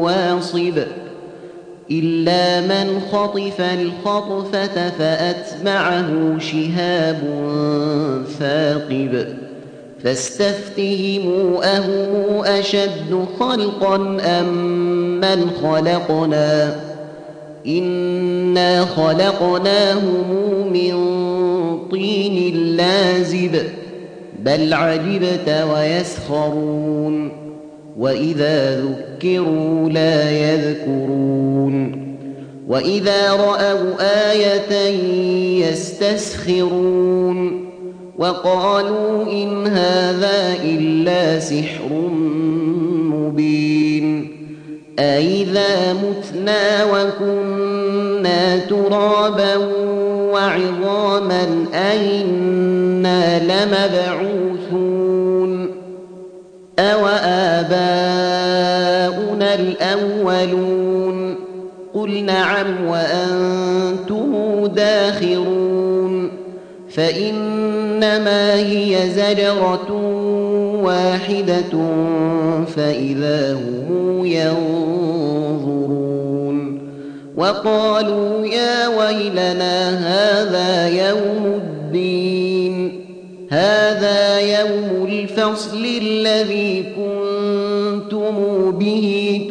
واصب إلا من خطف الخطفة فأتبعه شهاب ثاقب فاستفتهموا أهم أشد خلقا أم من خلقنا؟ إنا خلقناهم من طين لازب بل عجبت ويسخرون. وإذا ذكروا لا يذكرون وإذا رأوا آية يستسخرون وقالوا إن هذا إلا سحر مبين أئذا متنا وكنا ترابا وعظاما أئنا لمبعوثون أوآباؤنا الأولون. قل نعم وأنتم داخرون. فإنما هي زجرة واحدة فإذا هم ينظرون. وقالوا يا ويلنا هذا يوم الدين. هذا يوم الفصل الذي كنتم به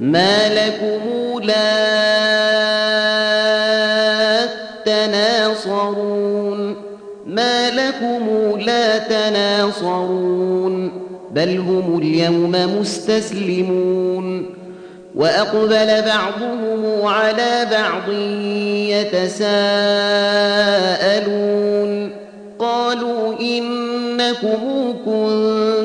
ما لكم لا تناصرون ما لكم لا تناصرون بل هم اليوم مستسلمون وأقبل بعضهم على بعض يتساءلون قالوا إنكم كنتم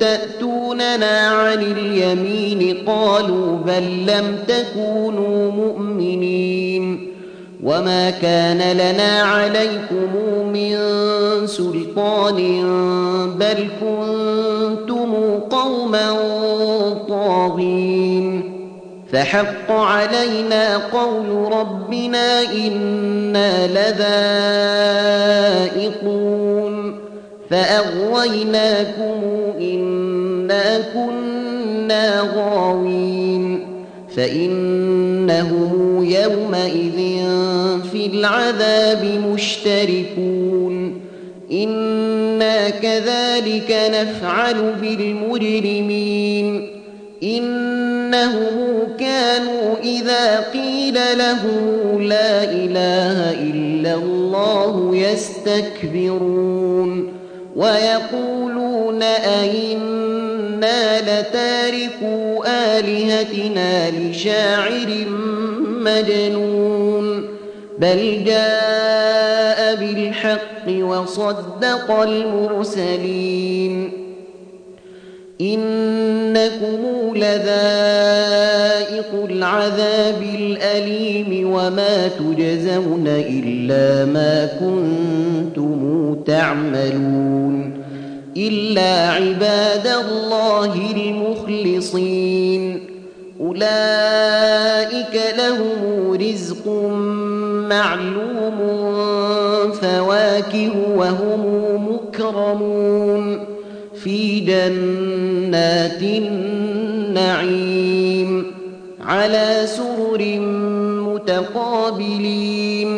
تأتوننا عن اليمين قالوا بل لم تكونوا مؤمنين وما كان لنا عليكم من سلطان بل كنتم قوما طاغين فحق علينا قول ربنا إنا لذائقون فأغويناكم إنا كنا غاوين فإنهم يومئذ في العذاب مشتركون إنا كذلك نفعل بالمجرمين إنهم كانوا إذا قيل لهم لا إله إلا الله يستكبرون ويقولون أئنا لتاركوا آلهتنا لشاعر مجنون بل جاء بالحق وصدق المرسلين إنكم لذائق العذاب الأليم وما تجزون إلا ما كنتم تعملون إلا عباد الله المخلصين. أولئك لهم رزق معلوم فواكه وهم مكرمون. في جنات النعيم على سرر متقابلين.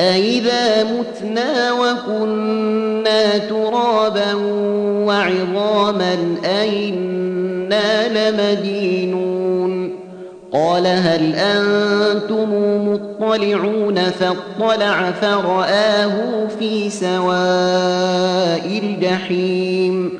أئذا متنا وكنا ترابا وعظاما أئنا لمدينون قال هل أنتم مطلعون فاطلع فرآه في سواء الجحيم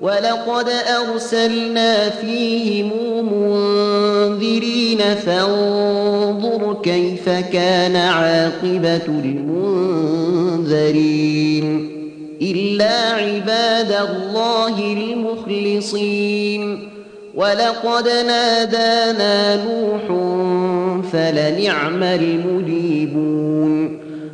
ولقد أرسلنا فيهم منذرين فانظر كيف كان عاقبة المنذرين إلا عباد الله المخلصين ولقد نادانا نوح فلنعم المجيبون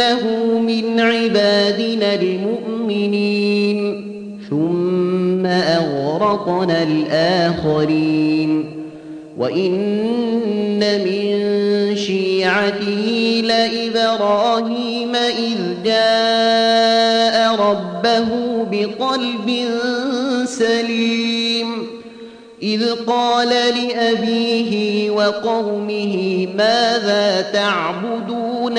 إنه من عبادنا المؤمنين. ثم أغرقنا الآخرين. وإن من شيعته لإبراهيم إذ جاء ربه بقلب سليم. إذ قال لأبيه وقومه ماذا تعبدون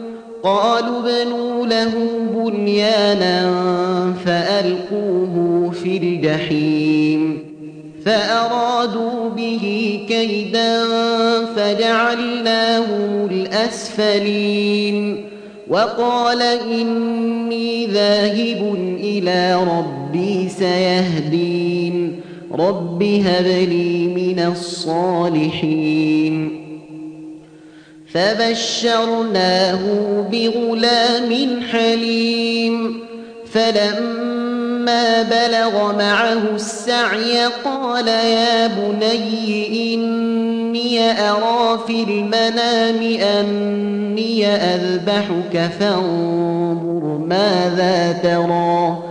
قالوا بنوا له بنيانا فألقوه في الجحيم فأرادوا به كيدا فجعلناهم الأسفلين وقال إني ذاهب إلى ربي سيهدين رب هب لي من الصالحين فبشرناه بغلام حليم فلما بلغ معه السعي قال يا بني إني أرى في المنام أني أذبحك فانظر ماذا ترى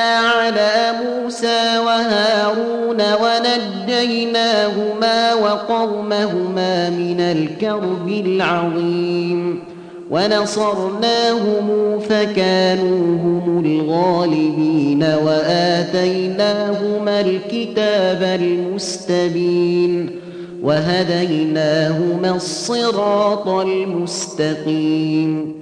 على موسى وهارون ونجيناهما وقومهما من الكرب العظيم. ونصرناهم فكانوا هم الغالبين وآتيناهما الكتاب المستبين. وهديناهما الصراط المستقيم.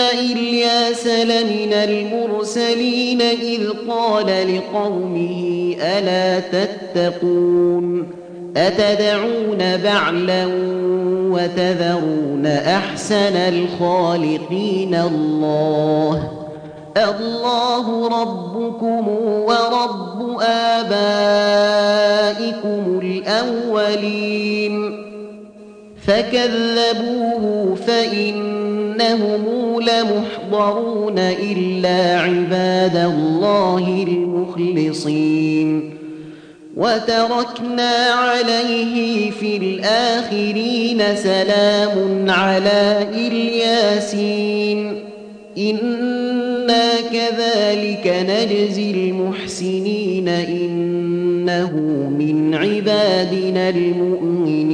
إلياس لمن المرسلين إذ قال لقومه ألا تتقون أتدعون بعلا وتذرون أحسن الخالقين الله الله ربكم ورب آبائكم الأولين فكذبوه فإنهم لمحضرون إلا عباد الله المخلصين. وتركنا عليه في الآخرين سلام على إلياسين. إنا كذلك نجزي المحسنين. إنه من عبادنا المؤمنين.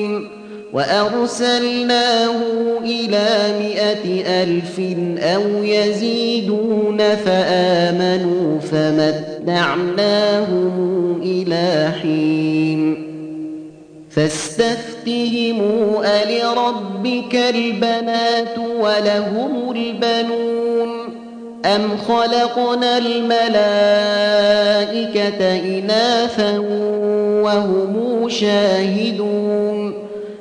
وأرسلناه إلى مائة ألف أو يزيدون فآمنوا فمتعناهم إلى حين. فاستفتهموا ألربك البنات ولهم البنون أم خلقنا الملائكة إناثا وهم شاهدون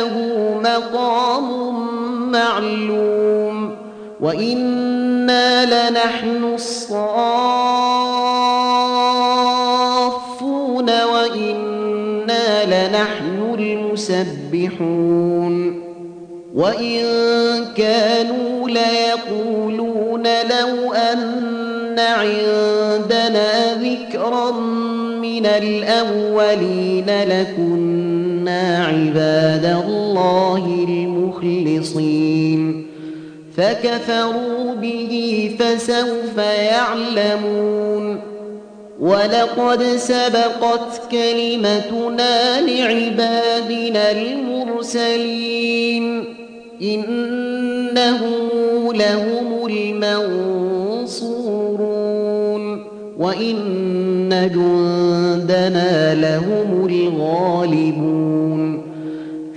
له مقام معلوم وإنا لنحن الصافون وإنا لنحن المسبحون وإن كانوا ليقولون لو أن عندنا ذكرا من الأولين لكنا عباد الله المخلصين فكفروا به فسوف يعلمون ولقد سبقت كلمتنا لعبادنا المرسلين إنهم لهم المنصورون وإن جندنا لهم الغالبون